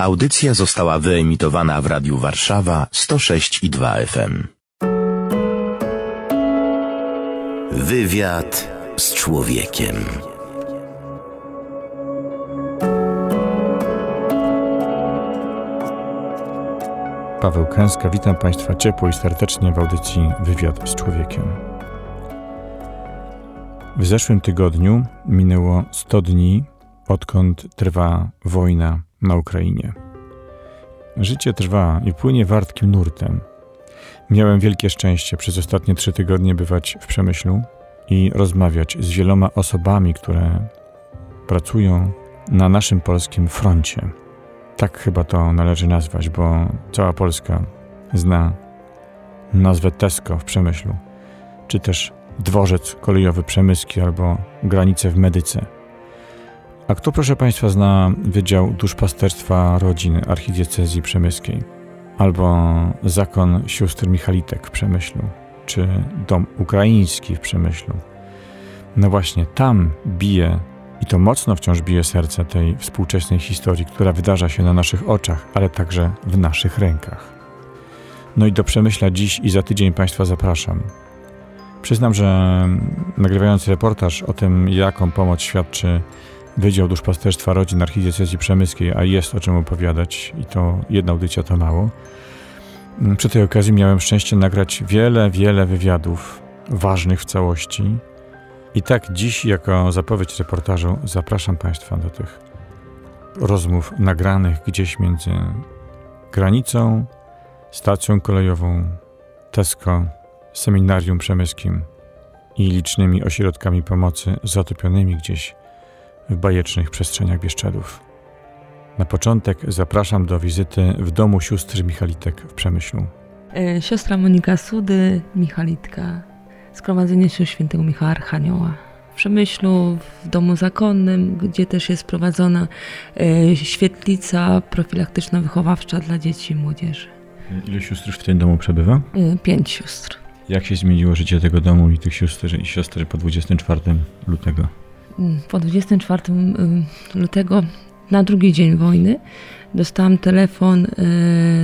Audycja została wyemitowana w Radiu Warszawa 106 i 2 FM. Wywiad z człowiekiem. Paweł Kęska, witam Państwa ciepło i serdecznie w audycji Wywiad z człowiekiem. W zeszłym tygodniu minęło 100 dni, odkąd trwa wojna na Ukrainie. Życie trwa i płynie wartkim nurtem. Miałem wielkie szczęście przez ostatnie trzy tygodnie bywać w Przemyślu i rozmawiać z wieloma osobami, które pracują na naszym polskim froncie. Tak chyba to należy nazwać, bo cała Polska zna nazwę Tesco w Przemyślu, czy też dworzec kolejowy Przemyski albo granice w Medyce. A kto, proszę Państwa, zna Wydział Duszpasterstwa Rodzin Archidiecezji Przemyskiej, albo Zakon Sióstr Michalitek w Przemyślu, czy Dom Ukraiński w Przemyślu? No właśnie, tam bije i to mocno wciąż bije serce tej współczesnej historii, która wydarza się na naszych oczach, ale także w naszych rękach. No i do przemyśla dziś i za tydzień Państwa zapraszam. Przyznam, że nagrywając reportaż o tym, jaką pomoc świadczy Wydział Duszpasterstwa Rodzin Archidiecezji Przemyskiej, a jest o czym opowiadać i to jedna audycja to mało, przy tej okazji miałem szczęście nagrać wiele, wiele wywiadów ważnych w całości, i tak dziś, jako zapowiedź reportażu, zapraszam Państwa do tych rozmów nagranych gdzieś między granicą, stacją kolejową, Tesco, seminarium przemyskim i licznymi ośrodkami pomocy zatopionymi gdzieś w bajecznych przestrzeniach Bieszczadów. Na początek zapraszam do wizyty w domu sióstr Michalitek w Przemyślu. E, siostra Monika Sudy, Michalitka, Zgromadzenie się Świętego Michała Archanioła. W Przemyślu, w domu zakonnym, gdzie też jest prowadzona e, świetlica profilaktyczno-wychowawcza dla dzieci i młodzieży. Ile sióstr w tym domu przebywa? E, pięć sióstr. Jak się zmieniło życie tego domu i tych sióstr i siostry po 24 lutego? Po 24 lutego, na drugi dzień wojny, dostałam telefon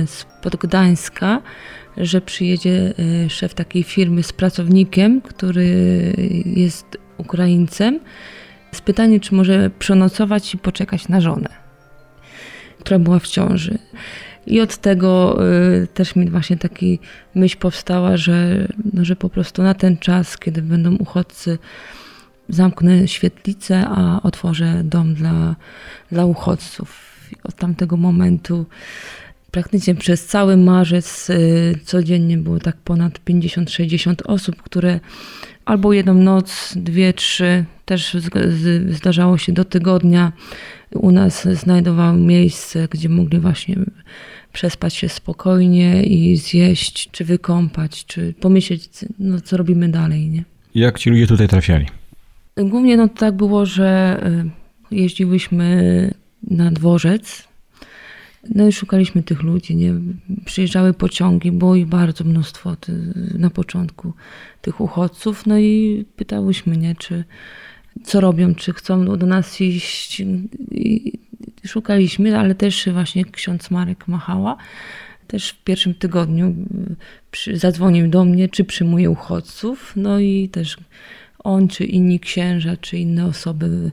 z Gdańska, że przyjedzie y, szef takiej firmy z pracownikiem, który jest Ukraińcem, z pytaniem, czy może przenocować i poczekać na żonę, która była w ciąży. I od tego y, też mi właśnie taki myśl powstała, że, no, że po prostu na ten czas, kiedy będą uchodźcy, zamknę świetlicę, a otworzę dom dla, dla uchodźców. I od tamtego momentu praktycznie przez cały marzec y, codziennie było tak ponad 50-60 osób, które albo jedną noc, dwie, trzy, też zdarzało się do tygodnia u nas znajdowały miejsce, gdzie mogli właśnie przespać się spokojnie i zjeść, czy wykąpać, czy pomyśleć, no, co robimy dalej. Nie? Jak ci ludzie tutaj trafiali? Głównie no, tak było, że y, jeździłyśmy na dworzec, no i szukaliśmy tych ludzi, nie? Przyjeżdżały pociągi, było ich bardzo mnóstwo ty, na początku tych uchodźców, no i pytałyśmy, nie, czy co robią, czy chcą do nas iść. I szukaliśmy, ale też właśnie ksiądz Marek Machała też w pierwszym tygodniu przy, zadzwonił do mnie, czy przyjmuje uchodźców, no i też on, czy inni księża, czy inne osoby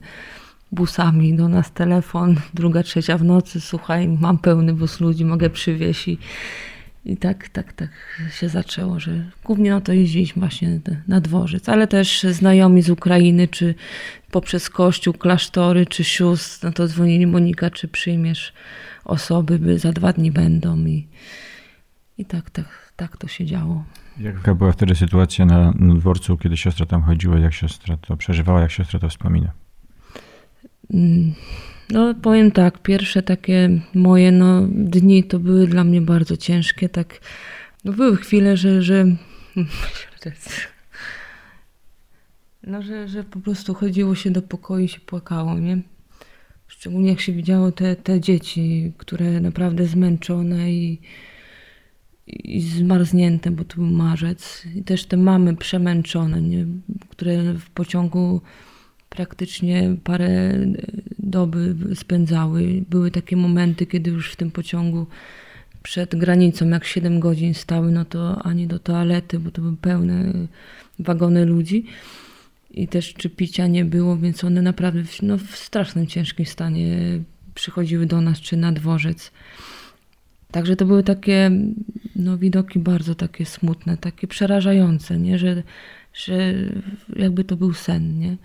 busami do nas telefon, druga, trzecia w nocy, słuchaj, mam pełny bus ludzi, mogę przywieźć. I, i tak, tak, tak się zaczęło, że głównie no to jeździliśmy właśnie na dworzec, ale też znajomi z Ukrainy, czy poprzez kościół, klasztory, czy sióstr, no to dzwonili Monika, czy przyjmiesz osoby, by za dwa dni będą i, i tak, tak, tak to się działo. Jaka była wtedy sytuacja na, na dworcu, kiedy siostra tam chodziła, jak siostra to przeżywała, jak siostra to wspomina? No powiem tak, pierwsze takie moje no, dni to były dla mnie bardzo ciężkie. Tak, no były chwile, że, że no, że, że po prostu chodziło się do pokoju i się płakało, nie? Szczególnie jak się widziało te, te dzieci, które naprawdę zmęczone i, i zmarznięte, bo to był marzec. I też te mamy przemęczone, nie? które w pociągu praktycznie parę doby spędzały. Były takie momenty, kiedy już w tym pociągu przed granicą, jak 7 godzin stały, no to ani do toalety, bo to były pełne wagony ludzi i też czy picia nie było, więc one naprawdę w, no, w strasznym ciężkim stanie przychodziły do nas, czy na dworzec. Także to były takie no, widoki bardzo takie smutne, takie przerażające, nie? Że, że jakby to był sen. Nie?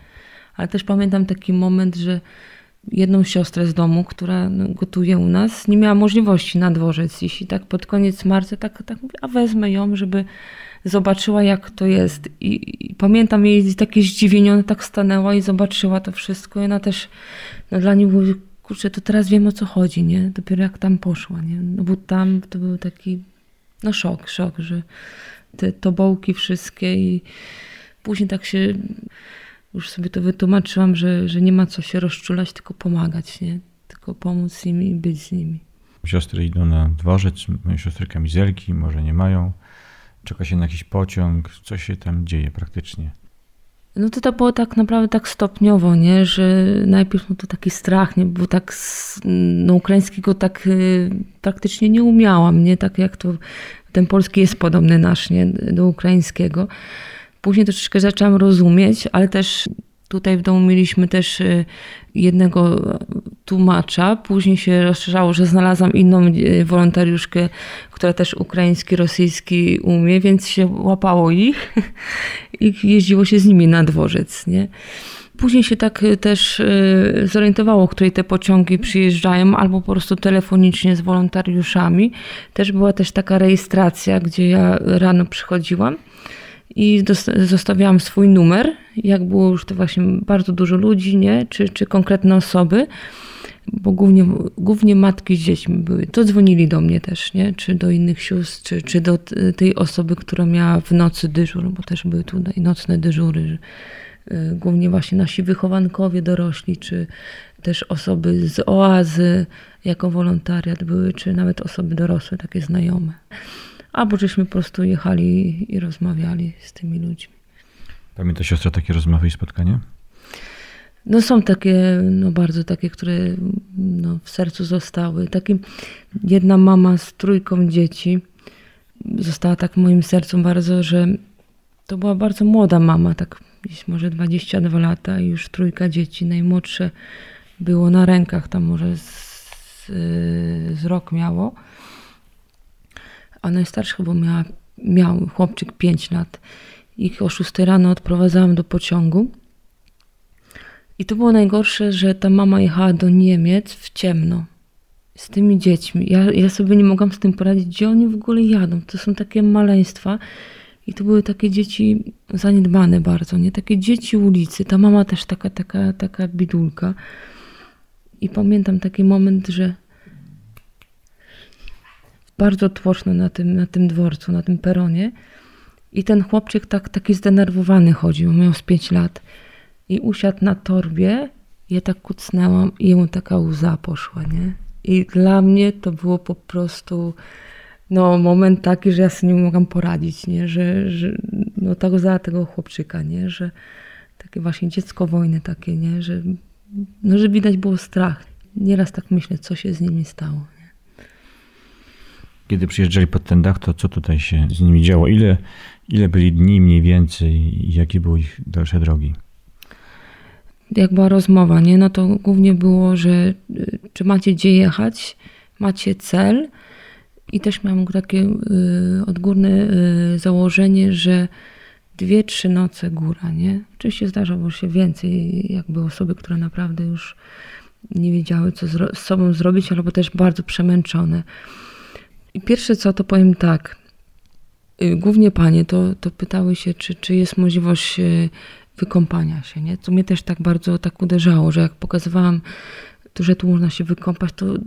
Ale też pamiętam taki moment, że jedną siostrę z domu, która no, gotuje u nas, nie miała możliwości na dworzec iść. I tak pod koniec marca tak, tak mówię, a wezmę ją, żeby zobaczyła jak to jest. I, i pamiętam jej takie zdziwienie, ona tak stanęła i zobaczyła to wszystko. I ona też, no dla niej było, kurczę, to teraz wiem o co chodzi, nie? Dopiero jak tam poszła, nie? No bo tam to był taki, no szok, szok, że te tobołki wszystkie i później tak się już sobie to wytłumaczyłam, że, że nie ma co się rozczulać, tylko pomagać, nie? Tylko pomóc im i być z nimi. Siostry idą na dworzec, moje siostry kamizelki, może nie mają. Czeka się na jakiś pociąg, co się tam dzieje praktycznie? No to to było tak naprawdę tak stopniowo, nie? że najpierw no to taki strach, nie? bo tak no ukraińskiego tak y, praktycznie nie umiałam, nie? Tak jak to ten polski jest podobny nasz, nie? Do ukraińskiego. Później troszeczkę zaczęłam rozumieć, ale też tutaj w domu mieliśmy też y, jednego tłumacza. Później się rozszerzało, że znalazłam inną y, wolontariuszkę, która też ukraiński, rosyjski umie, więc się łapało ich i jeździło się z nimi na dworzec. Nie? Później się tak y, też zorientowało, której te pociągi przyjeżdżają, albo po prostu telefonicznie z wolontariuszami. Też była też taka rejestracja, gdzie ja rano przychodziłam i zostawiałam swój numer, jak było już to właśnie bardzo dużo ludzi, nie? Czy, czy konkretne osoby, bo głównie, głównie matki z dziećmi były. To dzwonili do mnie też, nie? Czy do innych sióstr, czy, czy do tej osoby, która miała w nocy dyżur, bo też były tutaj nocne dyżury. Y, głównie właśnie nasi wychowankowie dorośli, czy też osoby z oazy jako wolontariat były, czy nawet osoby dorosłe, takie znajome albo żeśmy po prostu jechali i rozmawiali z tymi ludźmi. Pamięta siostra takie rozmowy i spotkania? No są takie, no bardzo takie, które no, w sercu zostały. Taki, jedna mama z trójką dzieci została tak w moim sercu bardzo, że to była bardzo młoda mama, tak gdzieś może 22 lata i już trójka dzieci. Najmłodsze było na rękach, tam może z, z rok miało a najstarszy chyba miała, miał chłopczyk 5 lat. Ich o 6 rano odprowadzałam do pociągu. I to było najgorsze, że ta mama jechała do Niemiec w ciemno z tymi dziećmi. Ja, ja sobie nie mogłam z tym poradzić, gdzie oni w ogóle jadą. To są takie maleństwa. I to były takie dzieci zaniedbane bardzo, nie? Takie dzieci ulicy. Ta mama też taka, taka, taka bidulka. I pamiętam taki moment, że bardzo tłoczno na tym, na tym dworcu, na tym peronie. I ten chłopczyk tak, taki zdenerwowany chodził, miał z 5 lat. I usiadł na torbie, ja tak kucnęłam i jemu taka łza poszła, nie? I dla mnie to było po prostu no, moment taki, że ja sobie nie mogłam poradzić, nie? Że, że no, ta łza tego chłopczyka, nie? Że takie właśnie dziecko wojny takie, nie? Że, no, że widać było strach. Nieraz tak myślę, co się z nimi stało. Kiedy przyjeżdżali pod ten dach, to co tutaj się z nimi działo? Ile, ile byli dni mniej więcej i jakie były ich dalsze drogi? Jak była rozmowa, nie? No to głównie było, że y, czy macie gdzie jechać, macie cel i też miałam takie y, odgórne y, założenie, że dwie, trzy noce góra, nie? Oczywiście zdarzało się więcej, jakby osoby, które naprawdę już nie wiedziały, co z sobą zrobić, albo też bardzo przemęczone. I pierwsze co, to powiem tak. Y, głównie panie to, to pytały się, czy, czy jest możliwość y, wykąpania się, nie? Co mnie też tak bardzo tak uderzało, że jak pokazywałam to, że tu można się wykąpać, to yy,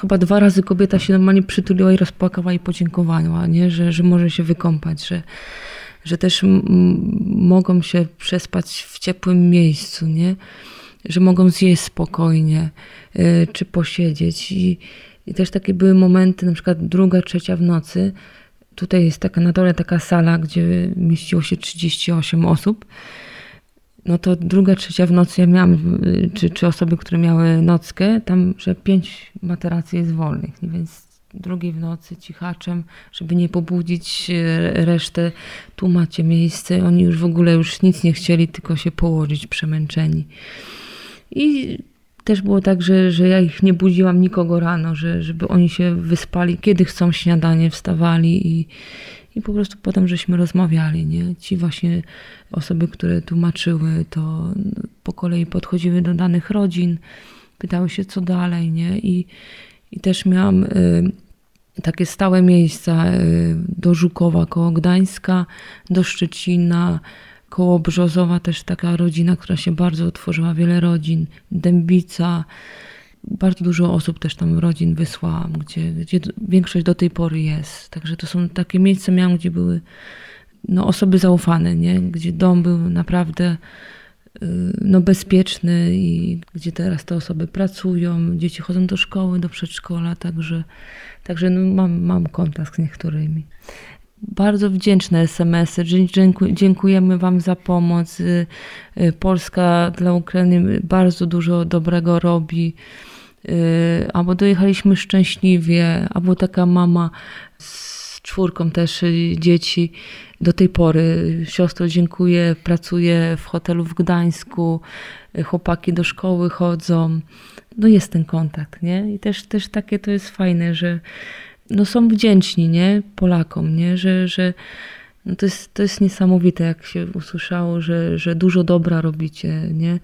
chyba dwa razy kobieta się normalnie przytuliła i rozpłakała i podziękowała, nie? Że, że może się wykąpać, że, że też mogą się przespać w ciepłym miejscu, nie? Że mogą zjeść spokojnie, czy posiedzieć i i też takie były momenty, na przykład druga, trzecia w nocy. Tutaj jest taka na dole taka sala, gdzie mieściło się 38 osób. no to druga, trzecia w nocy ja miałam, czy, czy osoby, które miały nockę, tam, że pięć materacji jest wolnych, więc drugiej w nocy cichaczem, żeby nie pobudzić e, resztę, tu macie miejsce. Oni już w ogóle już nic nie chcieli, tylko się położyć przemęczeni. I też było tak, że, że ja ich nie budziłam nikogo rano, że, żeby oni się wyspali, kiedy chcą śniadanie, wstawali i, i po prostu potem żeśmy rozmawiali, nie? Ci właśnie osoby, które tłumaczyły, to po kolei podchodziły do danych rodzin, pytały się, co dalej, nie? I, i też miałam y, takie stałe miejsca y, do Żukowa koło Gdańska, do Szczecina, koło Brzozowa też taka rodzina, która się bardzo otworzyła, wiele rodzin, Dębica, bardzo dużo osób też tam rodzin wysłałam, gdzie, gdzie większość do tej pory jest. Także to są takie miejsca miałam, gdzie były no, osoby zaufane, nie? gdzie dom był naprawdę y, no, bezpieczny i gdzie teraz te osoby pracują, dzieci chodzą do szkoły, do przedszkola, także, także no, mam, mam kontakt z niektórymi. Bardzo wdzięczne SMS-y. Dziękujemy Wam za pomoc. Y, Polska dla Ukrainy bardzo dużo dobrego robi. Y, albo dojechaliśmy szczęśliwie, albo taka mama z czwórką też y, dzieci. Do tej pory siostro dziękuję, pracuję w hotelu w Gdańsku, y, chłopaki do szkoły chodzą. No jest ten kontakt, nie? I też, też takie to jest fajne, że no są wdzięczni, nie? Polakom, nie? Że, że no to, jest, to jest niesamowite, jak się usłyszało, że, że dużo dobra robicie, nie?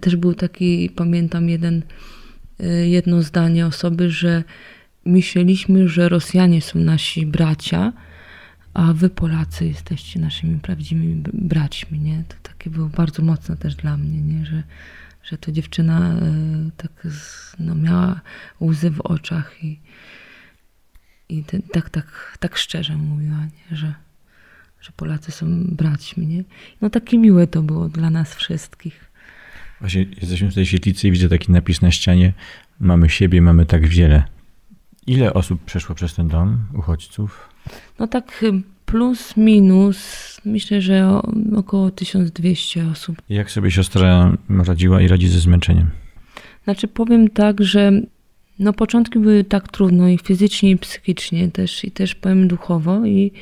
Też był taki, pamiętam, jeden Y, jedno zdanie osoby, że myśleliśmy, że Rosjanie są nasi bracia, a wy Polacy jesteście naszymi prawdziwymi braćmi, nie? To takie było bardzo mocne też dla mnie, nie? Że, że to dziewczyna y, tak no, miała łzy w oczach i, i ten, tak, tak, tak szczerze mówiła, nie? Że, że Polacy są braćmi, nie? No takie miłe to było dla nas wszystkich. Właśnie jesteśmy w tej świetlicy i widzę taki napis na ścianie. Mamy siebie, mamy tak wiele. Ile osób przeszło przez ten dom uchodźców? No tak y, plus, minus, myślę, że około 1200 osób. Jak sobie siostra radziła i radzi ze zmęczeniem? Znaczy powiem tak, że no początki były tak trudno i fizycznie i psychicznie też i też powiem duchowo i,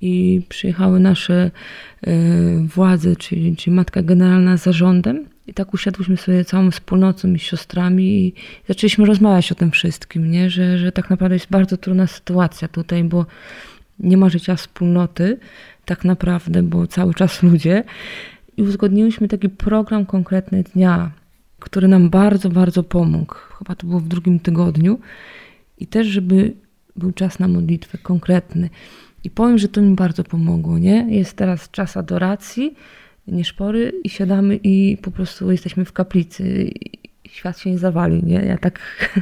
i przyjechały nasze y, władze, czyli, czyli Matka Generalna z zarządem i tak usiadłyśmy sobie całą wspólnotą i siostrami i zaczęliśmy rozmawiać o tym wszystkim, nie? Że, że tak naprawdę jest bardzo trudna sytuacja tutaj, bo nie ma życia wspólnoty tak naprawdę, bo cały czas ludzie. I uzgodniłyśmy taki program konkretny dnia, który nam bardzo, bardzo pomógł. Chyba to było w drugim tygodniu. I też, żeby był czas na modlitwę konkretny. I powiem, że to mi bardzo pomogło, nie? Jest teraz czas adoracji, nie szpory i siadamy i po prostu jesteśmy w kaplicy. Świat się nie zawali, nie? Ja tak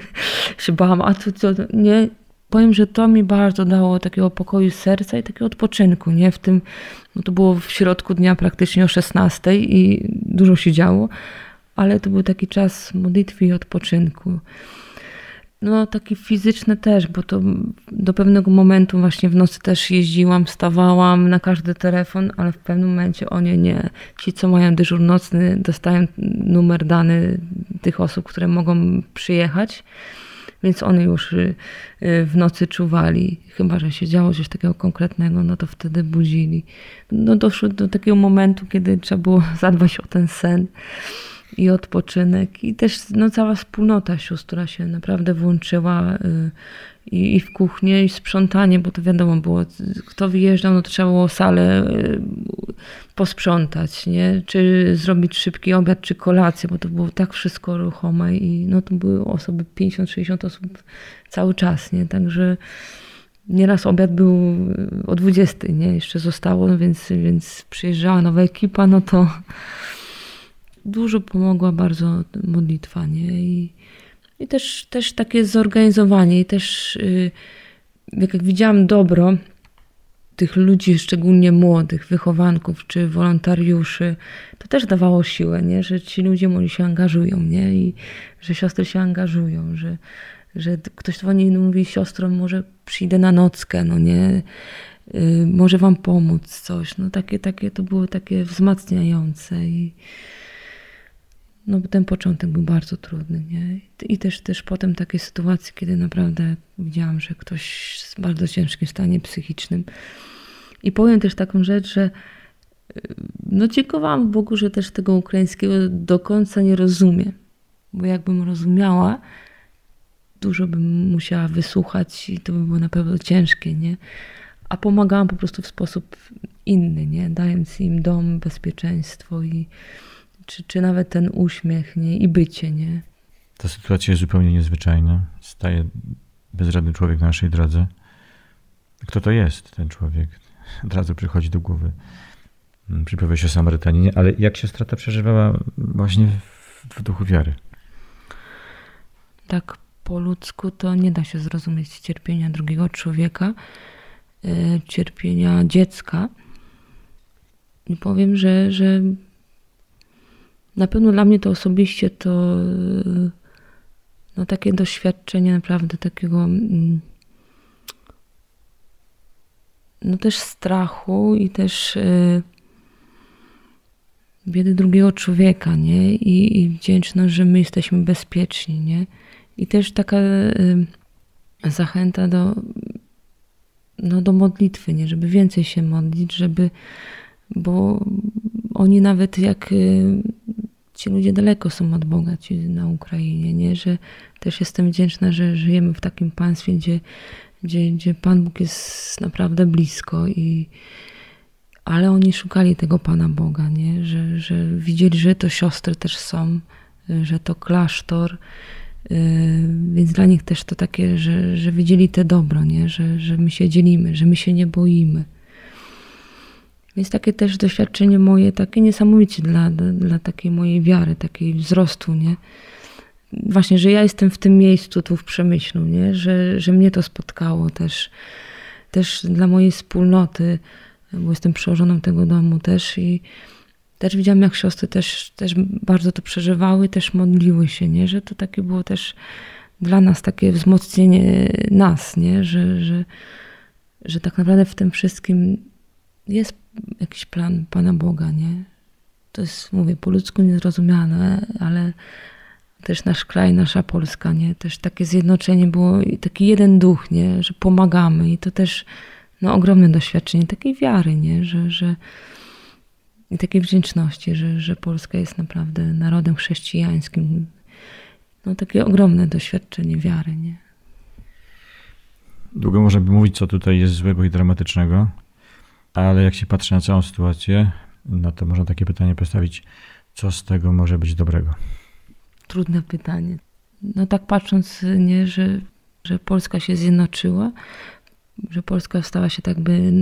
się bałam, a tu co, nie? Powiem, że to mi bardzo dało takiego pokoju serca i takiego odpoczynku, nie? W tym, no to było w środku dnia praktycznie o 16 i dużo się działo, ale to był taki czas modlitwy i odpoczynku. No taki fizyczny też, bo to do pewnego momentu właśnie w nocy też jeździłam, wstawałam na każdy telefon, ale w pewnym momencie oni nie. Ci, co mają dyżur nocny, dostają numer dany tych osób, które mogą przyjechać, więc one już y, y, w nocy czuwali. Chyba, że się działo coś takiego konkretnego, no to wtedy budzili. No doszło do takiego momentu, kiedy trzeba było zadbać o ten sen i odpoczynek i też no, cała wspólnota siostra się naprawdę włączyła y, i, i w kuchnię i sprzątanie, bo to wiadomo było, kto wyjeżdżał, no trzeba było salę y, posprzątać, nie? Czy zrobić szybki obiad, czy kolację, bo to było tak wszystko ruchome i no to były osoby, 50-60 osób cały czas, nie? Także nieraz obiad był o 20, nie? Jeszcze zostało, więc, więc przyjeżdżała nowa ekipa, no to dużo pomogła bardzo modlitwa, nie? I, i też, też takie zorganizowanie i też yy, jak, jak widziałam dobro tych ludzi, szczególnie młodych, wychowanków czy wolontariuszy, to też dawało siłę, nie? że ci ludzie młodzi się angażują, nie? I że siostry się angażują, że, że ktoś dzwoni i mówi siostro, może przyjdę na nockę, no nie? y, może wam pomóc coś. No takie, takie to było takie wzmacniające i no ten początek był bardzo trudny, nie? I też, też potem takie sytuacje, kiedy naprawdę widziałam, że ktoś w bardzo ciężkim stanie psychicznym. I powiem też taką rzecz, że y, no dziękowałam Bogu, że też tego ukraińskiego do końca nie rozumiem. Bo jakbym rozumiała, dużo bym musiała wysłuchać i to by było na pewno ciężkie, nie? A pomagałam po prostu w sposób inny, nie? Dając im dom, bezpieczeństwo i czy, czy nawet ten uśmiech, nie? I bycie, nie? Ta sytuacja jest zupełnie niezwyczajna. Staje bezradny człowiek na naszej drodze. Kto to jest, ten człowiek? Od razu przychodzi do głowy przypowieść o Samarytaninie, ale jak się strata przeżywała właśnie w, w duchu wiary? Tak po ludzku to nie da się zrozumieć cierpienia drugiego człowieka, e, cierpienia dziecka. I powiem, że, że na pewno dla mnie to osobiście to no, takie doświadczenie naprawdę takiego mm, no też strachu i też yy, biedy drugiego człowieka, nie? I, I wdzięczność, że my jesteśmy bezpieczni, nie? I też taka y, zachęta do, no, do modlitwy, nie? Żeby więcej się modlić, żeby, bo oni nawet jak y, ci ludzie daleko są od Boga, ci na Ukrainie, nie? Że też jestem wdzięczna, że żyjemy w takim państwie, gdzie, gdzie, gdzie Pan Bóg jest naprawdę blisko i ale oni szukali tego Pana Boga, nie? Że, że widzieli, że to siostry też są, że to klasztor, yy, więc dla nich też to takie, że, że widzieli te dobro, nie? Że, że my się dzielimy, że my się nie boimy. Więc takie też doświadczenie moje, takie niesamowicie dla, dla takiej mojej wiary, takiej wzrostu, nie? Właśnie, że ja jestem w tym miejscu tu w Przemyślu, nie? Że, że mnie to spotkało też, też dla mojej wspólnoty, bo jestem przełożoną tego domu też i też widziałam, jak siostry też, też bardzo to przeżywały, też modliły się, nie? Że to takie było też dla nas takie wzmocnienie nas, nie? Że, że, że tak naprawdę w tym wszystkim jest jakiś plan Pana Boga, nie? To jest, mówię, po ludzku niezrozumiane, ale też nasz kraj, nasza Polska, nie? Też takie zjednoczenie było i taki jeden duch, nie? Że pomagamy i to też no, ogromne doświadczenie takiej wiary, nie? Że, że i takiej wdzięczności, że, że Polska jest naprawdę narodem chrześcijańskim. No takie ogromne doświadczenie wiary, nie? Długo można by mówić, co tutaj jest złego i dramatycznego, ale jak się patrzy na całą sytuację, no to można takie pytanie postawić, co z tego może być dobrego? Trudne pytanie. No tak patrząc, nie, że, że Polska się zjednoczyła, że Polska stała się tak by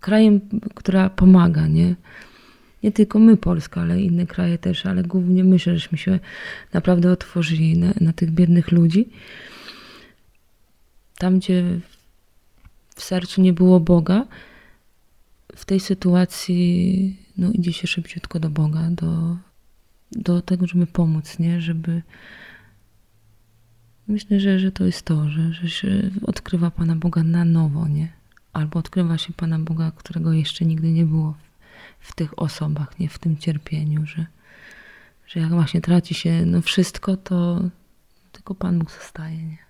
krajem, która pomaga, nie? Nie tylko my, Polska, ale inne kraje też, ale głównie myślę, żeśmy się naprawdę otworzyli na, na tych biednych ludzi. Tam, gdzie w sercu nie było Boga, w tej sytuacji no, idzie się szybciutko do Boga, do, do tego, żeby pomóc, nie? Żeby. Myślę, że, że to jest to, że, że się odkrywa Pana Boga na nowo, nie? Albo odkrywa się Pana Boga, którego jeszcze nigdy nie było w, w tych osobach, nie? W tym cierpieniu, że, że jak właśnie traci się no wszystko, to tylko Pan Bóg zostaje, nie?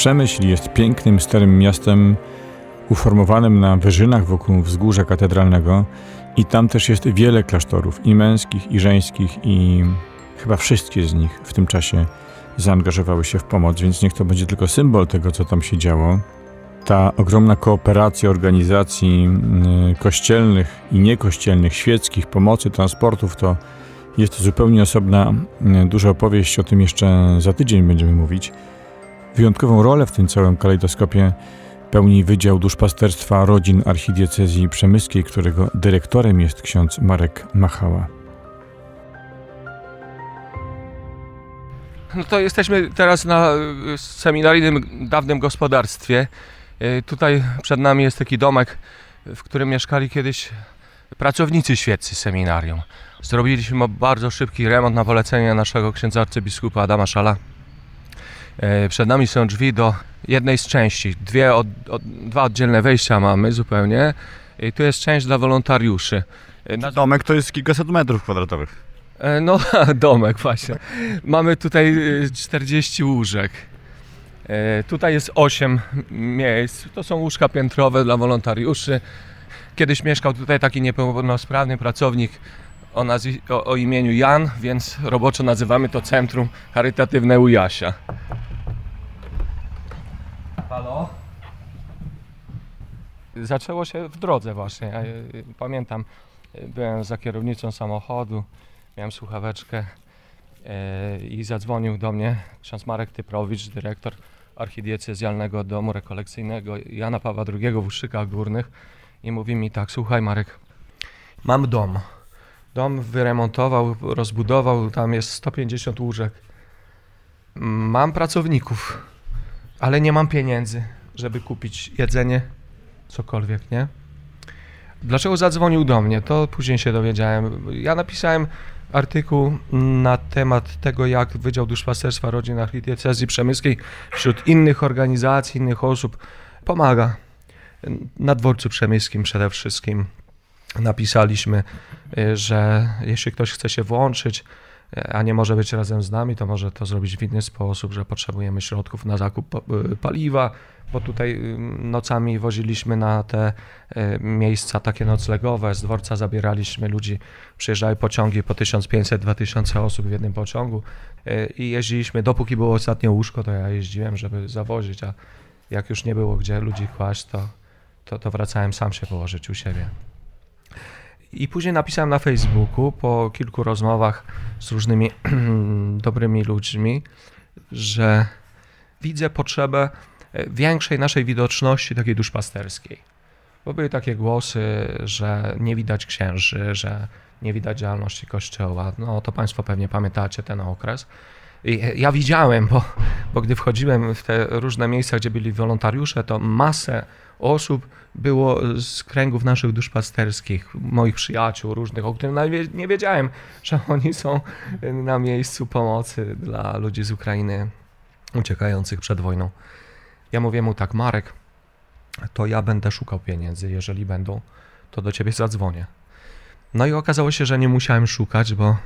Przemyśl jest pięknym, starym miastem uformowanym na wyżynach wokół wzgórza katedralnego i tam też jest wiele klasztorów, i męskich, i żeńskich, i chyba wszystkie z nich w tym czasie zaangażowały się w pomoc, więc niech to będzie tylko symbol tego, co tam się działo. Ta ogromna kooperacja organizacji mm, kościelnych i niekościelnych, świeckich, pomocy, transportów, to Jest zupełnie osobna, e, duża opowieść, o tym jeszcze za tydzień będziemy mówić. Wyjątkową rolę w tym całym kalejdoskopie pełni Wydział Duszpasterstwa Rodzin Archidiecezji Przemyskiej, którego dyrektorem jest ksiądz Marek Machała. No to jesteśmy teraz na y, seminaryjnym dawnym gospodarstwie. Y, Tutaj przed nami jest taki domek, w którym mieszkali kiedyś pracownicy świeccy seminarium. Zrobiliśmy bardzo szybki remont na polecenie naszego księdza arcybiskupa Adama Szala. Y, Przed nami są drzwi do jednej z części. Dwie od, od, dwa oddzielne wejścia mamy zupełnie. I tu jest część dla wolontariuszy. Y, Na Domek to jest kilkaset metrów kwadratowych. E, No, domek właśnie. Mamy tutaj y, 40 łóżek. E, Tutaj jest 8 miejsc. To są łóżka piętrowe dla wolontariuszy. Kiedyś mieszkał tutaj taki niepełnosprawny pracownik o, o, o imieniu Jan, więc roboczo nazywamy to Centrum Charytatywne u Jasia. Halo? Zaczęło się w drodze właśnie. Ja, Pamiętam, byłem za kierownicą samochodu, miałem słuchaweczkę e, i zadzwonił do mnie ksiądz Marek Typrowicz, dyrektor archidiecezjalnego domu rekolekcyjnego Jana Pawła II w Uszczykach Górnych i mówi mi tak, słuchaj Marek, mam dom. Dom wyremontował, rozbudował, tam jest 150 łóżek. Mam pracowników, ale nie mam pieniędzy, żeby kupić jedzenie, cokolwiek, nie? Dlaczego zadzwonił do mnie? To później się dowiedziałem. Ja napisałem artykuł na temat tego, jak Wydział Duszpasterstwa Rodzin Archidiecezji Przemyskiej wśród innych organizacji, innych osób pomaga. Na dworcu przemyskim przede wszystkim napisaliśmy, y, że jeśli ktoś chce się włączyć, a nie może być razem z nami, to może to zrobić w inny sposób, że potrzebujemy środków na zakup y, paliwa, bo tutaj y, nocami woziliśmy na te y, miejsca takie noclegowe, z dworca zabieraliśmy ludzi, przyjeżdżały pociągi po 1500-2000 osób w jednym pociągu. I jeździliśmy, dopóki było ostatnie łóżko, to ja jeździłem, żeby zawozić, a jak już nie było gdzie ludzi kłaść, to, to, to wracałem sam się położyć u siebie. I później napisałem na Facebooku po kilku rozmowach z różnymi dobrymi ludźmi, że widzę potrzebę e, większej naszej widoczności takiej duszpasterskiej. Bo były takie głosy, że nie widać księży, że nie widać działalności kościoła. No to Państwo pewnie pamiętacie ten okres. I e, ja widziałem, bo, bo gdy wchodziłem w te różne miejsca, gdzie byli wolontariusze, to masę osób było z kręgów naszych duszpasterskich, moich przyjaciół różnych, o których nie wiedziałem, że oni są na miejscu pomocy dla ludzi z Ukrainy uciekających przed wojną. Ja mówię mu tak, Marek, to ja będę szukał pieniędzy, jeżeli będą, to do ciebie zadzwonię. No i okazało się, że nie musiałem szukać, bo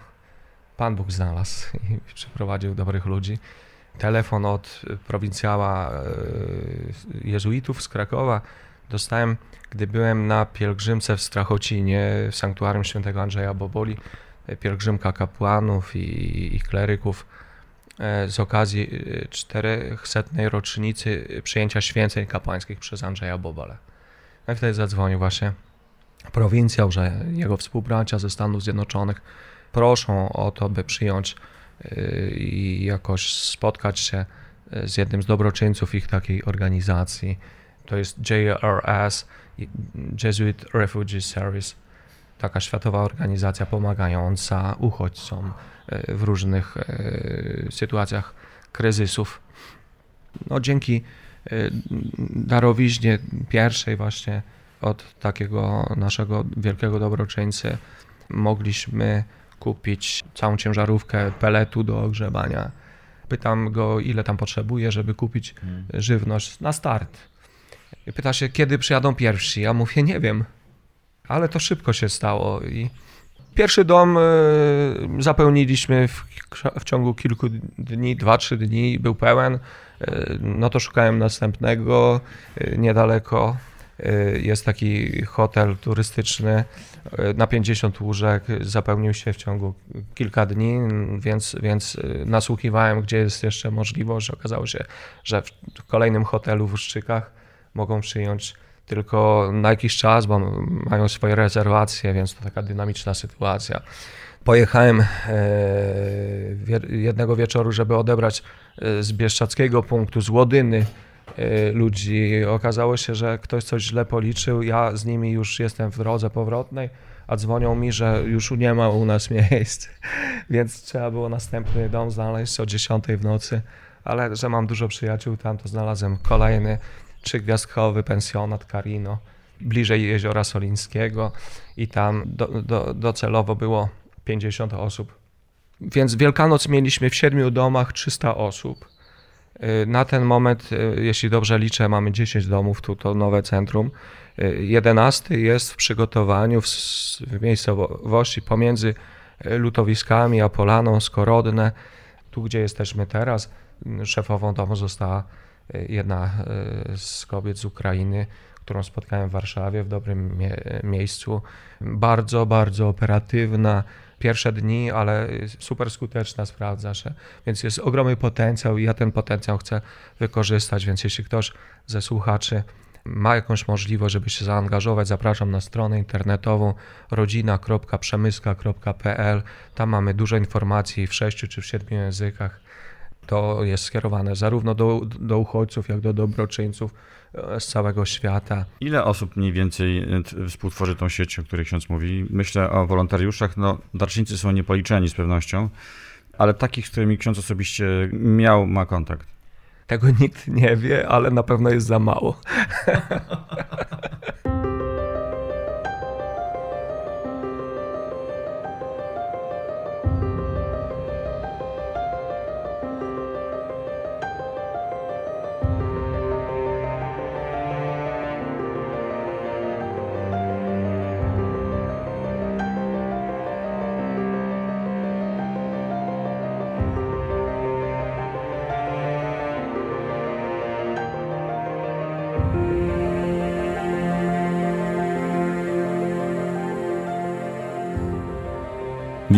Pan Bóg znalazł i przyprowadził dobrych ludzi. Telefon od prowincjała e, jezuitów z Krakowa dostałem, gdy byłem na pielgrzymce w Strachocinie, w sanktuarium świętego Andrzeja Boboli, e, pielgrzymka kapłanów i, i kleryków e, z okazji e, 400. rocznicy przyjęcia święceń kapłańskich przez Andrzeja Bobolę. No i wtedy zadzwonił właśnie prowincjał, że jego współbracia ze Stanów Zjednoczonych proszą o to, by przyjąć i jakoś spotkać się y, z jednym z dobroczyńców ich takiej organizacji. To jest JRS, Jesuit Refugee Service, taka światowa organizacja pomagająca uchodźcom y, w różnych y, sytuacjach kryzysów. No, dzięki darowiźnie pierwszej właśnie od takiego naszego wielkiego dobroczyńcy mogliśmy kupić całą ciężarówkę peletu do ogrzebania. Pytam go, ile tam potrzebuje, żeby kupić żywność na start. I pyta się, kiedy przyjadą pierwsi. Ja mówię, nie wiem, ale to szybko się stało. I pierwszy dom e, zapełniliśmy w, w ciągu kilku dni, dwa, trzy dni, był pełen. E, No to szukałem następnego e, niedaleko. E, Jest taki hotel turystyczny e, na 50 łóżek, zapełnił się w ciągu kilka dni, więc, więc e, nasłuchiwałem, gdzie jest jeszcze możliwość. Okazało się, że w kolejnym hotelu w Uszczykach mogą przyjąć tylko na jakiś czas, bo mają swoje rezerwacje, więc to taka dynamiczna sytuacja. pojechałem e, jednego wieczoru, żeby odebrać e, z Bieszczackiego punktu, z Łodyny ludzi. Okazało się, że ktoś coś źle policzył. Ja z nimi już jestem w drodze powrotnej, a dzwonią mi, że już nie ma u nas miejsc, więc trzeba było następny dom znaleźć o 10 w nocy. Ale że mam dużo przyjaciół tam, to znalazłem kolejny trzygwiazdkowy pensjonat Carino bliżej jeziora Solińskiego i tam do, do, docelowo było 50 osób. Więc Wielkanoc mieliśmy w siedmiu domach 300 osób. Y, na ten moment, y, jeśli dobrze liczę, mamy 10 domów, tu to nowe centrum. 11 y, jest w przygotowaniu w, w miejscowości pomiędzy lutowiskami a Polaną, Skorodne. Tu, gdzie jesteśmy teraz, szefową domu została jedna z kobiet z Ukrainy, którą spotkałem w Warszawie w dobrym mie miejscu. Bardzo, bardzo operatywna. Pierwsze dni, ale super skuteczna, sprawdza się. Więc jest ogromny potencjał i ja ten potencjał chcę wykorzystać. Więc jeśli ktoś ze słuchaczy ma jakąś możliwość, żeby się zaangażować, zapraszam na stronę internetową rodzina.przemyska.pl. Tam mamy dużo informacji w sześciu czy w siedmiu językach. To jest skierowane zarówno do, do uchodźców, jak do dobroczyńców e, z całego świata. Ile osób mniej więcej e, współtworzy tą sieć, o której ksiądz mówi? Myślę o wolontariuszach. No, darczyńcy są niepoliczeni z pewnością, ale takich, z którymi ksiądz osobiście miał, ma kontakt. Tego nikt nie wie, ale na pewno jest za mało.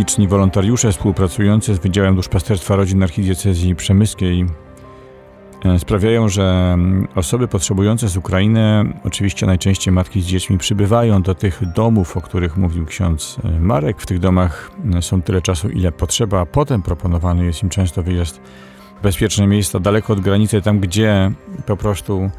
Liczni wolontariusze współpracujący z Wydziałem Duszpasterstwa Rodzin Archidiecezji Przemyskiej e, sprawiają, że mm, osoby potrzebujące z Ukrainy, oczywiście najczęściej matki z dziećmi, przybywają do tych domów, o których mówił ksiądz e, Marek. W tych domach e, są tyle czasu, ile potrzeba, a potem proponowany jest im często wyjazd w bezpieczne miejsca, daleko od granicy, tam gdzie po prostu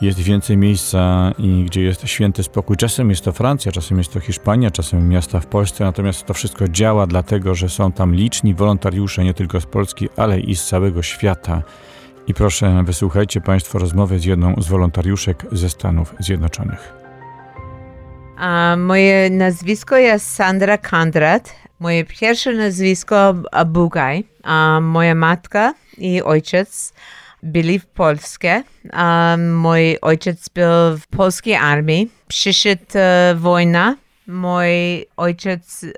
jest więcej miejsca i gdzie jest święty spokój. Czasem jest to Francja, czasem jest to Hiszpania, czasem miasta w Polsce, natomiast to wszystko działa dlatego, że są tam liczni wolontariusze nie tylko z Polski, ale i z całego świata. I proszę, wysłuchajcie Państwo rozmowy z jedną z wolontariuszek ze Stanów Zjednoczonych. A moje nazwisko jest Sandra Kandrat. Moje pierwsze nazwisko Bugaj. A moja matka i ojciec byli w Polsce. Um, mój ojciec był w polskiej armii. Przyszedł uh, wojna. Mój ojciec uh,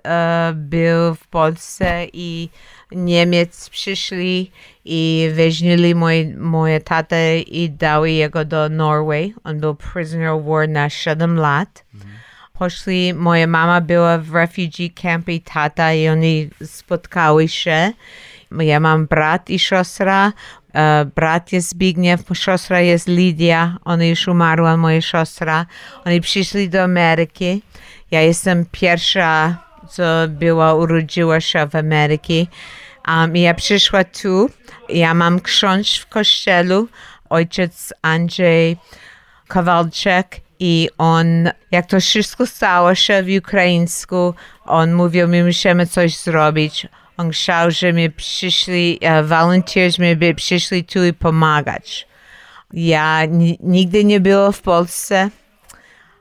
był w Polsce i Niemiec przyszli i weźmili mój, moje tatę i dały jego do Norway. On był prisoner of war na 7 lat. Mhm. Poszli, moja mama była w refugee camp i tata i oni spotkały się. Ja mam brat i siostra. E, brat jest Zbigniew, siostra jest Lidia, ona już umarła, moja siostra. Oni przyszli do Ameryki. Ja jestem pierwsza, co była, urodziła się w Ameryce. Um, ja przyszła tu, ja mam ksiądz w kościelu, ojciec Andrzej Kowalczyk i on, jak to wszystko stało się w ukraińsku, on mówił, my musimy coś zrobić. Chciał, że my przyszli, uh, volunteers, my by przyszli tu i pomagać. Ja nigdy nie była w Polsce.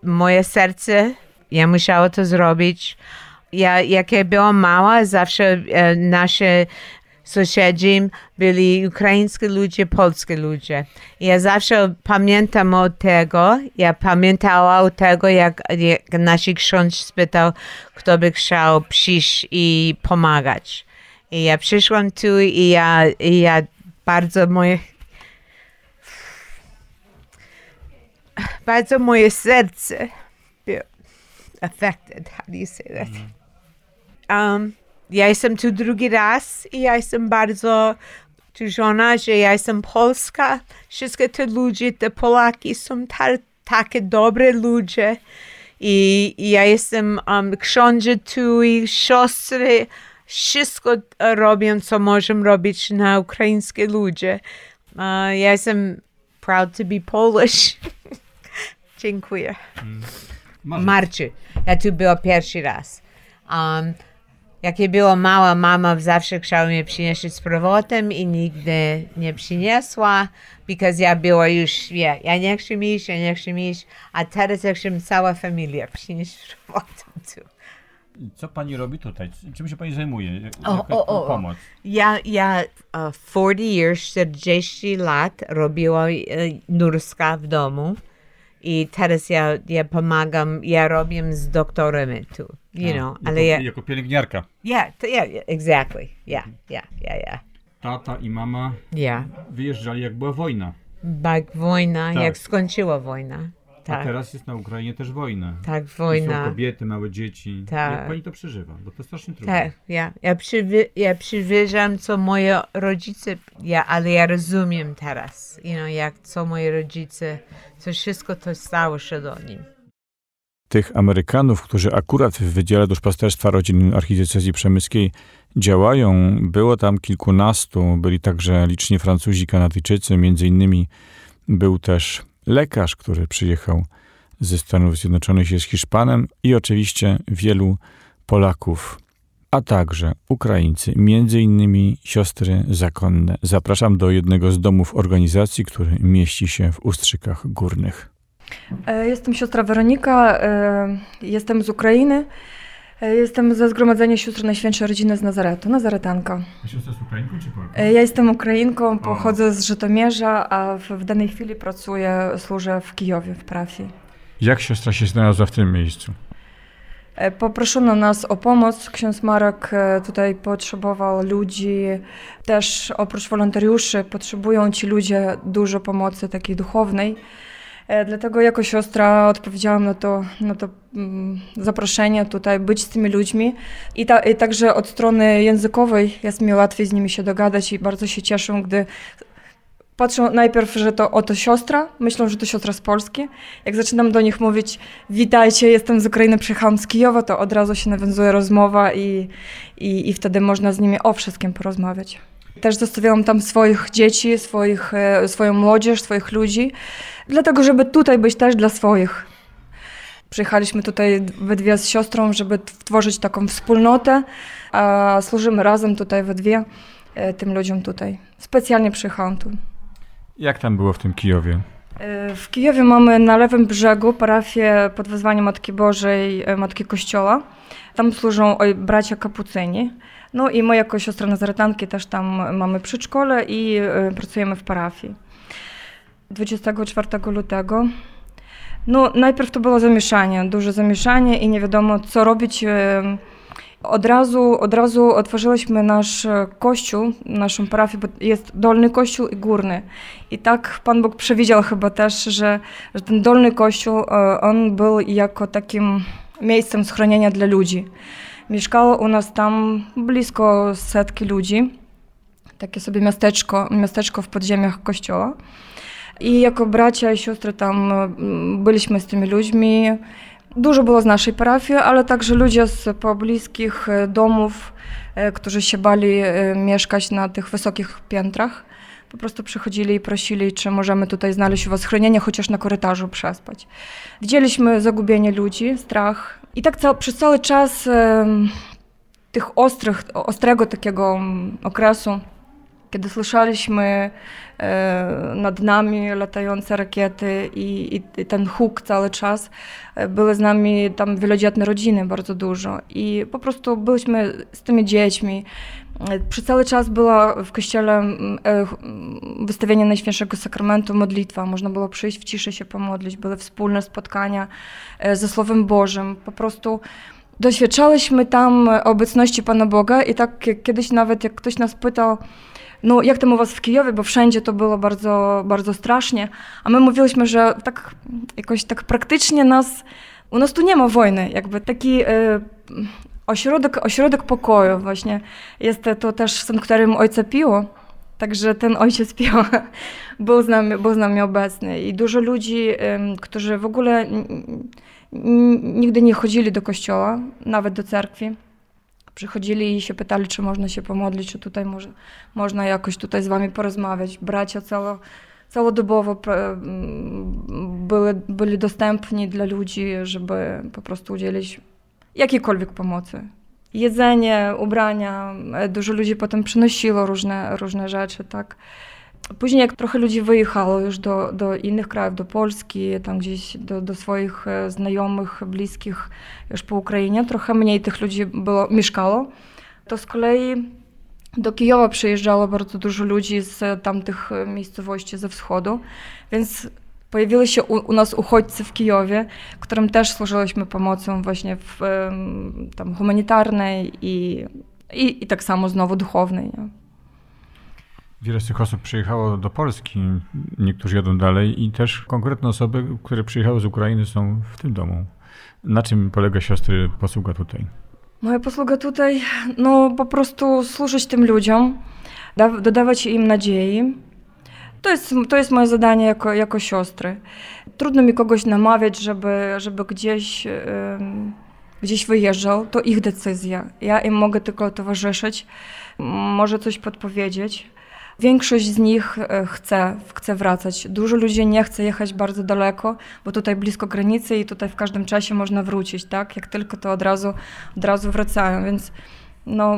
Moje serce, ja musiała to zrobić. Ja, jak ja byłam mała, zawsze uh, nasze sąsiedzi byli ukraińscy ludzie, polskie ludzie. Ja zawsze pamiętam o tego, ja pamiętała o tego, jak, jak nasz ksiądz spytał, kto by chciał przyjść i pomagać. I ja przyszłam tu i ja, i ja bardzo moje bardzo moje serce było affected. How do you say that? Um, ja jestem tu drugi raz i ja jestem bardzo żona, że ja jestem Polska. Wszystkie te ludzie, te Polaki są takie dobre ludzie. I ja jestem um, książę tu i siostry wszystko robią, co możemy robić na ukraińskie ludzie. Uh, ja jestem proud to be Polish. Dziękuję. Marczy. Ja tu była pierwszy raz. Um, jak ja była mała, mama zawsze chciała mnie przynieść z powrotem i nigdy nie przyniosła, because ja była już, ja, ja nie chcę iść, ja nie chcę iść, a teraz ja chcę cała familia przynieść z powrotem tu. Co pani robi tutaj? Czym się pani zajmuje? O, Jaka o, o. pomoc? Ja, ja uh, 40 years, 40 lat robiła e, nurska w domu i teraz ja, ja pomagam, ja robię z doktorami tu, you know, jako, ale ja, jako pielęgniarka. yeah, to, yeah, yeah, exactly, yeah, yeah, yeah, yeah, Tata i mama yeah. wyjeżdżali jak była wojna. Jak wojna, Tak. jak skończyła wojna, A tak, teraz jest na Ukrainie też wojna. tak, I Są wojna. kobiety, małe dzieci. Tak. Jak pani to przeżywa? Bo to strasznie trudno. Tak, ja, ja, przywy, ja przywierzam, co moje rodzice, ja, ale ja rozumiem teraz, you know, jak co moje rodzice, co wszystko to stało się do nim. Tych Amerykanów, którzy akurat w Wydziale Duszpasterstwa Rodzin Archidiecezji Przemyskiej działają, było tam kilkunastu. Byli także liczni Francuzi, Kanadyjczycy. Między innymi był też lekarz, który przyjechał ze Stanów Zjednoczonych, jest Hiszpanem i oczywiście wielu Polaków, a także Ukraińcy, między innymi siostry zakonne. Zapraszam do jednego z domów organizacji, który mieści się w Ustrzykach Górnych. E, Jestem siostra Weronika, e, jestem z Ukrainy. E, Jestem ze Zgromadzenia Sióstr Najświętszej Rodziny z Nazaretu, Nazaretanka. A siostra jest Ukrainką czy Polką? E, Ja jestem Ukrainką, pochodzę z Żytomierza, a w, w danej chwili pracuję, służę w Kijowie, w parafii. Jak siostra się znalazła w tym miejscu? E, Poproszono nas o pomoc. Ksiądz Marek tutaj potrzebował ludzi. Też oprócz wolontariuszy potrzebują ci ludzie dużo pomocy takiej duchownej. E, Dlatego jako siostra odpowiedziałam na to, na to mm, zaproszenie tutaj, być z tymi ludźmi. I, ta, I także od strony językowej jest mi łatwiej z nimi się dogadać i bardzo się cieszę, gdy patrzą najpierw, że to oto siostra, myślą, że to siostra z Polski. Jak zaczynam do nich mówić, witajcie, jestem z Ukrainy, przyjechałam z Kijowa, to od razu się nawiązuje rozmowa i, i, i wtedy można z nimi o wszystkim porozmawiać. Też zostawiałam tam swoich dzieci, swoich, e, swoją młodzież, swoich ludzi, dlatego żeby tutaj być też dla swoich. Przyjechaliśmy tutaj we dwie z siostrą, żeby tworzyć taką wspólnotę, a służymy razem tutaj we dwie e, tym ludziom tutaj. Specjalnie przyjechałam tu. Jak tam było w tym Kijowie? E, W Kijowie mamy na lewym brzegu parafię pod wezwaniem Matki Bożej, Matki Kościoła. Tam służą bracia kapucyni. No i my jako siostra Nazaretanki też tam mamy przedszkole i e, pracujemy w parafii. 24 lutego. No, najpierw to było zamieszanie, duże zamieszanie i nie wiadomo co robić. e, Od razu, od razu otworzyliśmy nasz e, kościół, naszą parafię, bo jest dolny kościół i górny. I tak Pan Bóg przewidział chyba też, że, że ten dolny kościół, on był jako takim miejscem schronienia dla ludzi. Mieszkało u nas tam blisko setki ludzi. Takie sobie miasteczko, miasteczko w podziemiach kościoła. I jako bracia i siostry tam mm, byliśmy z tymi ludźmi. Dużo było z naszej parafii, ale także ludzie z pobliskich e, domów, e, którzy się bali e, mieszkać na tych wysokich piętrach. Po prostu przychodzili i prosili, czy możemy tutaj znaleźć u was schronienie, chociaż na korytarzu przespać. Widzieliśmy zagubienie ludzi, strach. I tak przez cały czas em, tych ostrych, ostrego takiego mm, okresu, kiedy słyszeliśmy e, nad nami latające rakiety i, i, i ten huk cały czas, e, były z nami tam wielodzietne rodziny bardzo dużo i po prostu byliśmy z tymi dziećmi. E, Przez cały czas była w kościele e, wystawienie Najświętszego Sakramentu, modlitwa. Można było przyjść w ciszy się pomodlić, były wspólne spotkania e, ze Słowem Bożym. Po prostu doświadczałyśmy tam obecności Pana Boga i tak kiedyś nawet jak ktoś nas pytał, no jak tam u was w Kijowie, bo wszędzie to było bardzo, bardzo strasznie, a my mówiliśmy, że tak jakoś tak praktycznie nas, u nas tu nie ma wojny, jakby taki e, ośrodek, ośrodek pokoju właśnie. Jest to też sanktuarium Ojca Pio, Także ten ojciec Pio był z nami, był z nami obecny. I dużo ludzi, którzy w ogóle nigdy nie chodzili do kościoła, nawet do cerkwi, przychodzili i się pytali, czy można się pomodlić, czy tutaj może, można jakoś tutaj z wami porozmawiać. Bracia cało, całodobowo byli, byli dostępni dla ludzi, żeby po prostu udzielić jakiejkolwiek pomocy jedzenie, ubrania. E, dużo ludzi potem przynosiło różne, różne rzeczy, tak. Później jak trochę ludzi wyjechało już do, do innych krajów, do Polski, tam gdzieś do, do swoich e, znajomych, bliskich już po Ukrainie, trochę mniej tych ludzi było, mieszkało, to z kolei do Kijowa przyjeżdżało bardzo dużo ludzi z tamtych e, miejscowości ze wschodu, więc Pojawiły się u, u, nas uchodźcy w Kijowie, którym też służyliśmy pomocą właśnie w, tam humanitarnej i, i, i tak samo znowu duchownej. Nie? Wiele z tych osób przyjechało do Polski, niektórzy jadą dalej i też konkretne osoby, które przyjechały z Ukrainy są w tym domu. Na czym polega siostry posługa tutaj? Moja posługa tutaj, no po prostu służyć tym ludziom, dodawać im nadziei, to jest, to jest moje zadanie jako, jako siostry. Trudno mi kogoś namawiać, żeby, żeby gdzieś, gdzieś wyjeżdżał. To ich decyzja. Ja im mogę tylko towarzyszyć, może coś podpowiedzieć. Większość z nich e, chce, chce wracać. Dużo ludzi nie chce jechać bardzo daleko, bo tutaj blisko granicy i tutaj w każdym czasie można wrócić, tak? Jak tylko to od razu, od razu wracają, więc no,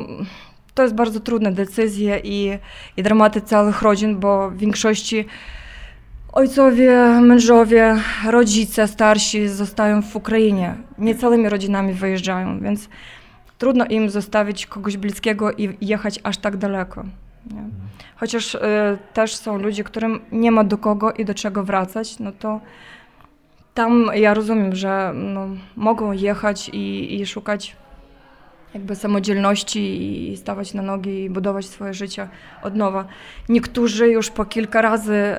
to jest bardzo trudne decyzje i, i dramaty całych rodzin, bo w większości ojcowie, mężowie, rodzice starsi zostają w Ukrainie. Nie całymi rodzinami wyjeżdżają, więc trudno im zostawić kogoś bliskiego i jechać aż tak daleko. Nie? Chociaż y, też są ludzie, którym nie ma do kogo i do czego wracać, no to tam ja rozumiem, że no, mogą jechać i, i szukać jakby samodzielności i stawać na nogi i budować swoje życie od nowa. Niektórzy już po kilka razy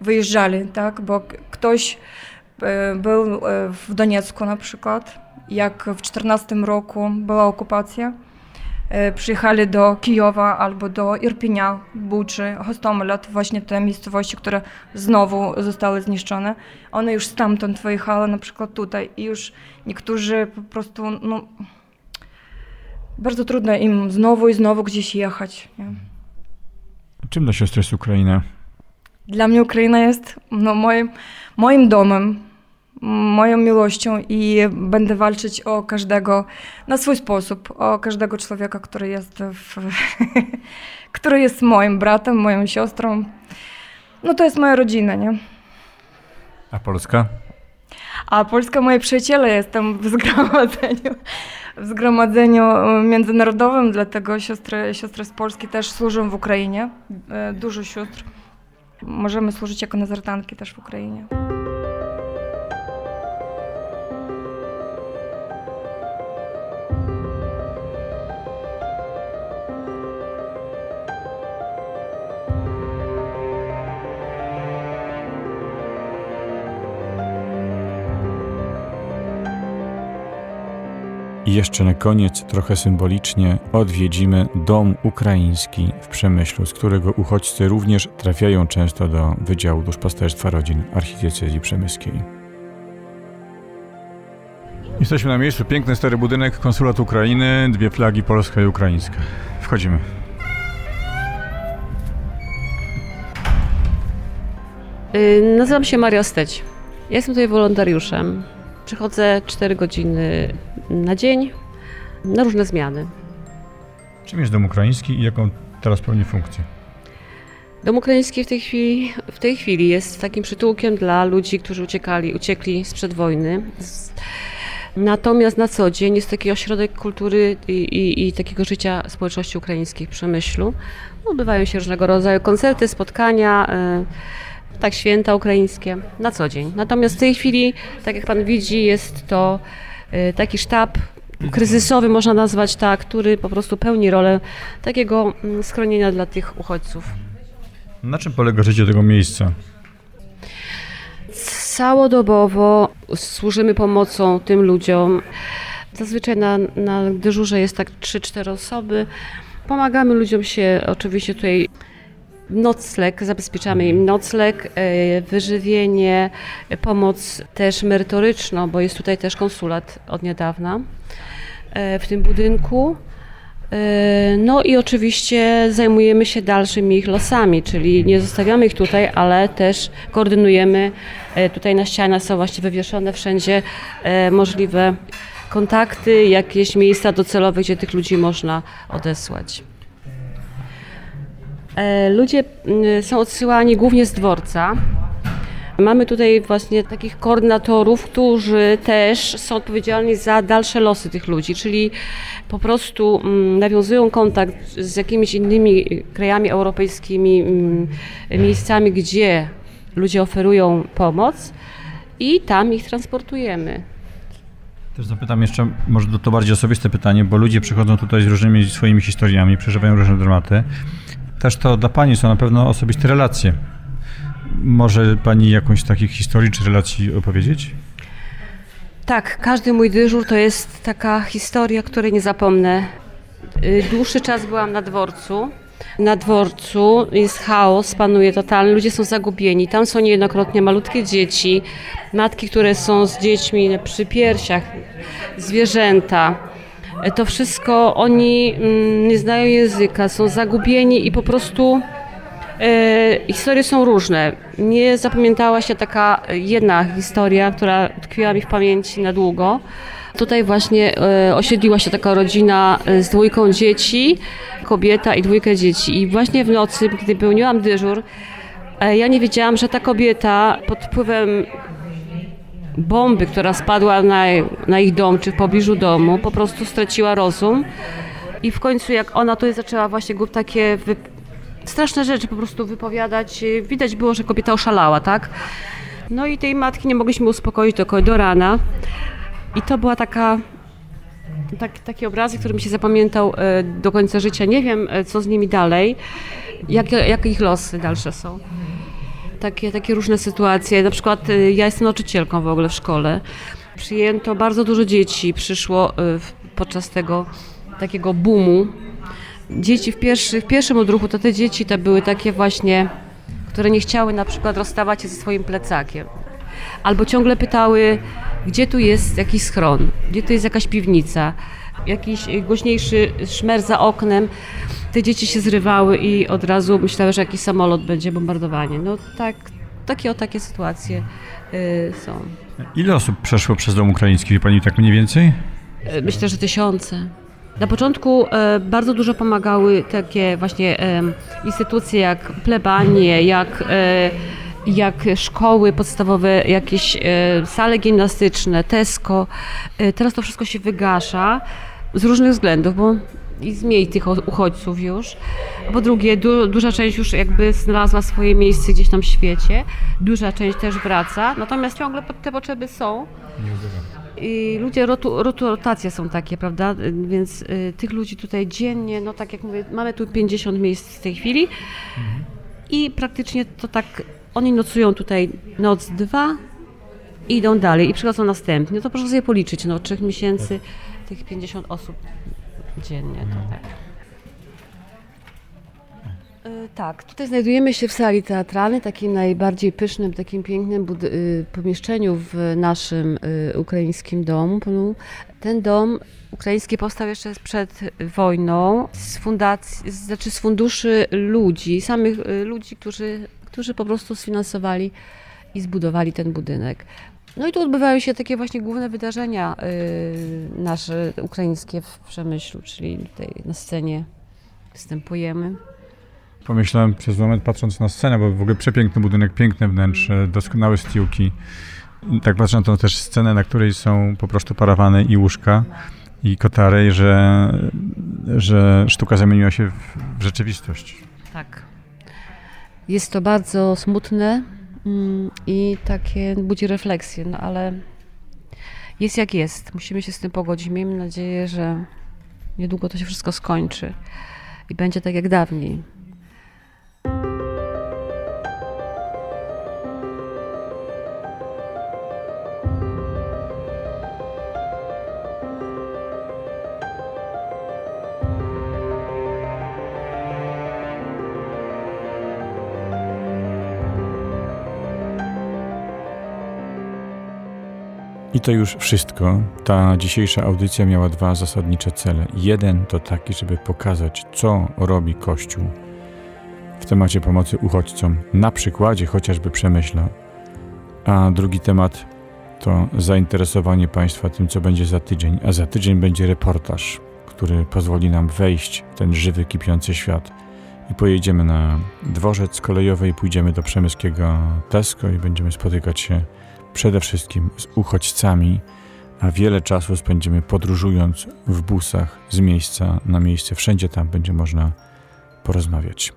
wyjeżdżali, tak, bo ktoś e, był e, w Doniecku na przykład, jak w 14 roku była okupacja, e, przyjechali do Kijowa albo do Irpinia, Buczy, Hostomlet, właśnie te miejscowości, które znowu zostały zniszczone. One już stamtąd wyjechały na przykład tutaj i już niektórzy po prostu no, bardzo trudno im znowu i znowu gdzieś jechać. Nie? Czym dla siostry jest Ukraina? Dla mnie Ukraina jest no, moim, moim domem, moją miłością i będę walczyć o każdego na swój sposób, o każdego człowieka, który jest, w, który jest moim bratem, moją siostrą. No to jest moja rodzina, nie? A Polska? A Polska moje przyjaciele, jestem w zgromadzeniu w zgromadzeniu e, międzynarodowym, dlatego siostry, siostry z Polski też służą w Ukrainie. E, dużo sióstr. Możemy służyć jako nazartanki też w Ukrainie. I jeszcze na koniec, trochę symbolicznie, odwiedzimy dom ukraiński w Przemyślu, z którego uchodźcy również trafiają często do Wydziału Duszpasterstwa Rodzin Archidiecezji Przemyskiej. Jesteśmy na miejscu, piękny stary budynek, konsulat Ukrainy, dwie flagi polska i ukraińska. Wchodzimy. Y, nazywam się Maria Steć. Ja jestem tutaj wolontariuszem. Przychodzę 4 godziny na dzień na różne zmiany. Czym jest Dom Ukraiński i jaką teraz pełni funkcję? Dom Ukraiński w tej chwili, w tej chwili jest takim przytułkiem dla ludzi, którzy uciekali, uciekli sprzed wojny. Natomiast na co dzień jest taki ośrodek kultury i, i, i takiego życia społeczności ukraińskiej w Przemyślu. Odbywają się różnego rodzaju koncerty, spotkania. Y tak, święta ukraińskie na co dzień. Natomiast w tej chwili, tak jak pan widzi, jest to taki sztab kryzysowy, można nazwać tak, który po prostu pełni rolę takiego mm, schronienia dla tych uchodźców. Na czym polega życie tego miejsca? Całodobowo służymy pomocą tym ludziom. Zazwyczaj na, na dyżurze jest tak 3-4 osoby. Pomagamy ludziom się oczywiście tutaj nocleg, zabezpieczamy im nocleg, e, wyżywienie, e, pomoc też merytoryczną, bo jest tutaj też konsulat od niedawna e, w tym budynku. No i oczywiście zajmujemy się dalszymi ich losami, czyli nie zostawiamy ich tutaj, ale też koordynujemy. Tutaj na ścianach są właśnie wywieszone wszędzie możliwe kontakty, jakieś miejsca docelowe, gdzie tych ludzi można odesłać. E, ludzie mm, są odsyłani głównie z dworca. Mamy tutaj właśnie takich koordynatorów, którzy też są odpowiedzialni za dalsze losy tych ludzi, czyli po prostu mm, nawiązują kontakt z jakimiś innymi krajami europejskimi, mm, miejscami, gdzie ludzie oferują pomoc i tam ich transportujemy. Też zapytam jeszcze, może to bardziej osobiste pytanie, bo ludzie przychodzą tutaj z różnymi swoimi historiami, przeżywają różne dramaty. Też to dla Pani są na pewno osobiste relacje. Może Pani jakąś takich historii czy relacji opowiedzieć? Tak, każdy mój dyżur to jest taka historia, której nie zapomnę. Y, dłuższy czas byłam na dworcu. Na dworcu jest chaos, panuje totalny, ludzie są zagubieni. Tam są niejednokrotnie malutkie dzieci, matki, które są z dziećmi przy piersiach, zwierzęta. To wszystko oni mm, nie znają języka, są zagubieni i po prostu e, historie są różne. Nie zapamiętała się taka jedna historia, która tkwiła mi w pamięci na długo. Tutaj właśnie e, osiedliła się taka rodzina e, z dwójką dzieci, kobieta i dwójkę dzieci. I właśnie w nocy, gdy pełniłam dyżur, e, ja nie wiedziałam, że ta kobieta pod wpływem bomby, która spadła na, na ich dom czy w pobliżu domu, po prostu straciła rozum. I w końcu jak ona tutaj zaczęła właśnie takie wy... straszne rzeczy po prostu wypowiadać, widać było, że kobieta oszalała, tak? No i tej matki nie mogliśmy uspokoić do, do rana. I to była taka tak, taki obrazek, który mi się zapamiętał e, do końca życia. Nie wiem, e, co z nimi dalej, jakie, jakie ich losy dalsze są. Takie, takie różne sytuacje. Na przykład e, ja jestem nauczycielką w ogóle w szkole. Przyjęto bardzo dużo dzieci, przyszło podczas tego takiego boomu. Dzieci w, pierwszy, w pierwszym odruchu to te dzieci to były takie właśnie, które nie chciały na przykład rozstawać się ze swoim plecakiem. Albo ciągle pytały, gdzie tu jest jakiś schron, gdzie tu jest jakaś piwnica, jakiś głośniejszy szmer za oknem. Te dzieci się zrywały i od razu myślały, że jakiś samolot będzie bombardowanie. No tak, takie o takie sytuacje y, są. Ile osób przeszło przez dom ukraiński, wie pani tak mniej więcej? Y, myślę, że tysiące. Na początku e, bardzo dużo pomagały takie właśnie e, instytucje jak plebanie, jak e, jak szkoły podstawowe, jakieś e, sale gimnastyczne, Tesco. E, teraz to wszystko się wygasza z różnych względów, bo i mniej tych uchodźców już. Po drugie, du, duża część już jakby znalazła swoje miejsce gdzieś tam w świecie, duża część też wraca, natomiast ciągle te potrzeby są. I ludzie, rotu, rotu, rotacje są takie, prawda? Więc y, tych ludzi tutaj dziennie, no tak jak mówię, mamy tu 50 miejsc w tej chwili mhm. i praktycznie to tak oni nocują tutaj noc, dwa, idą dalej i przychodzą następnie. To proszę sobie policzyć, no trzech miesięcy, tych 50 osób dziennie, to tak. E, tak, tutaj znajdujemy się w sali teatralnej, takim najbardziej pysznym, takim pięknym y, pomieszczeniu w naszym y, ukraińskim domu. Ten dom ukraiński powstał jeszcze przed wojną z fundacji, znaczy z funduszy ludzi, samych y, ludzi, którzy którzy po prostu sfinansowali i zbudowali ten budynek. No i tu odbywają się takie właśnie główne wydarzenia yy, nasze ukraińskie w Przemyślu, czyli tutaj na scenie występujemy. Pomyślałem przez moment patrząc na scenę, bo w ogóle przepiękny budynek, piękne wnętrze, doskonałe stiłki. Tak patrzę na tą też scenę, na której są po prostu parawany i łóżka i kotary, że, że sztuka zamieniła się w, w rzeczywistość. Tak. Jest to bardzo smutne i takie budzi refleksję, no ale jest jak jest. Musimy się z tym pogodzić. Miejmy nadzieję, że niedługo to się wszystko skończy i będzie tak jak dawniej. I to już wszystko. Ta dzisiejsza audycja miała dwa zasadnicze cele. Jeden to taki, żeby pokazać, co robi Kościół w temacie pomocy uchodźcom, na przykładzie chociażby Przemyśla. A drugi temat to zainteresowanie Państwa tym, co będzie za tydzień. A za tydzień będzie reportaż, który pozwoli nam wejść w ten żywy, kipiący świat. I pojedziemy na dworzec kolejowy i pójdziemy do przemyskiego Tesco i będziemy spotykać się przede wszystkim z uchodźcami, a wiele czasu spędzimy podróżując w busach z miejsca na miejsce. Wszędzie tam będzie można porozmawiać.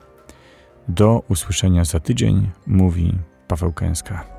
Do usłyszenia za tydzień, mówi Paweł Kęska.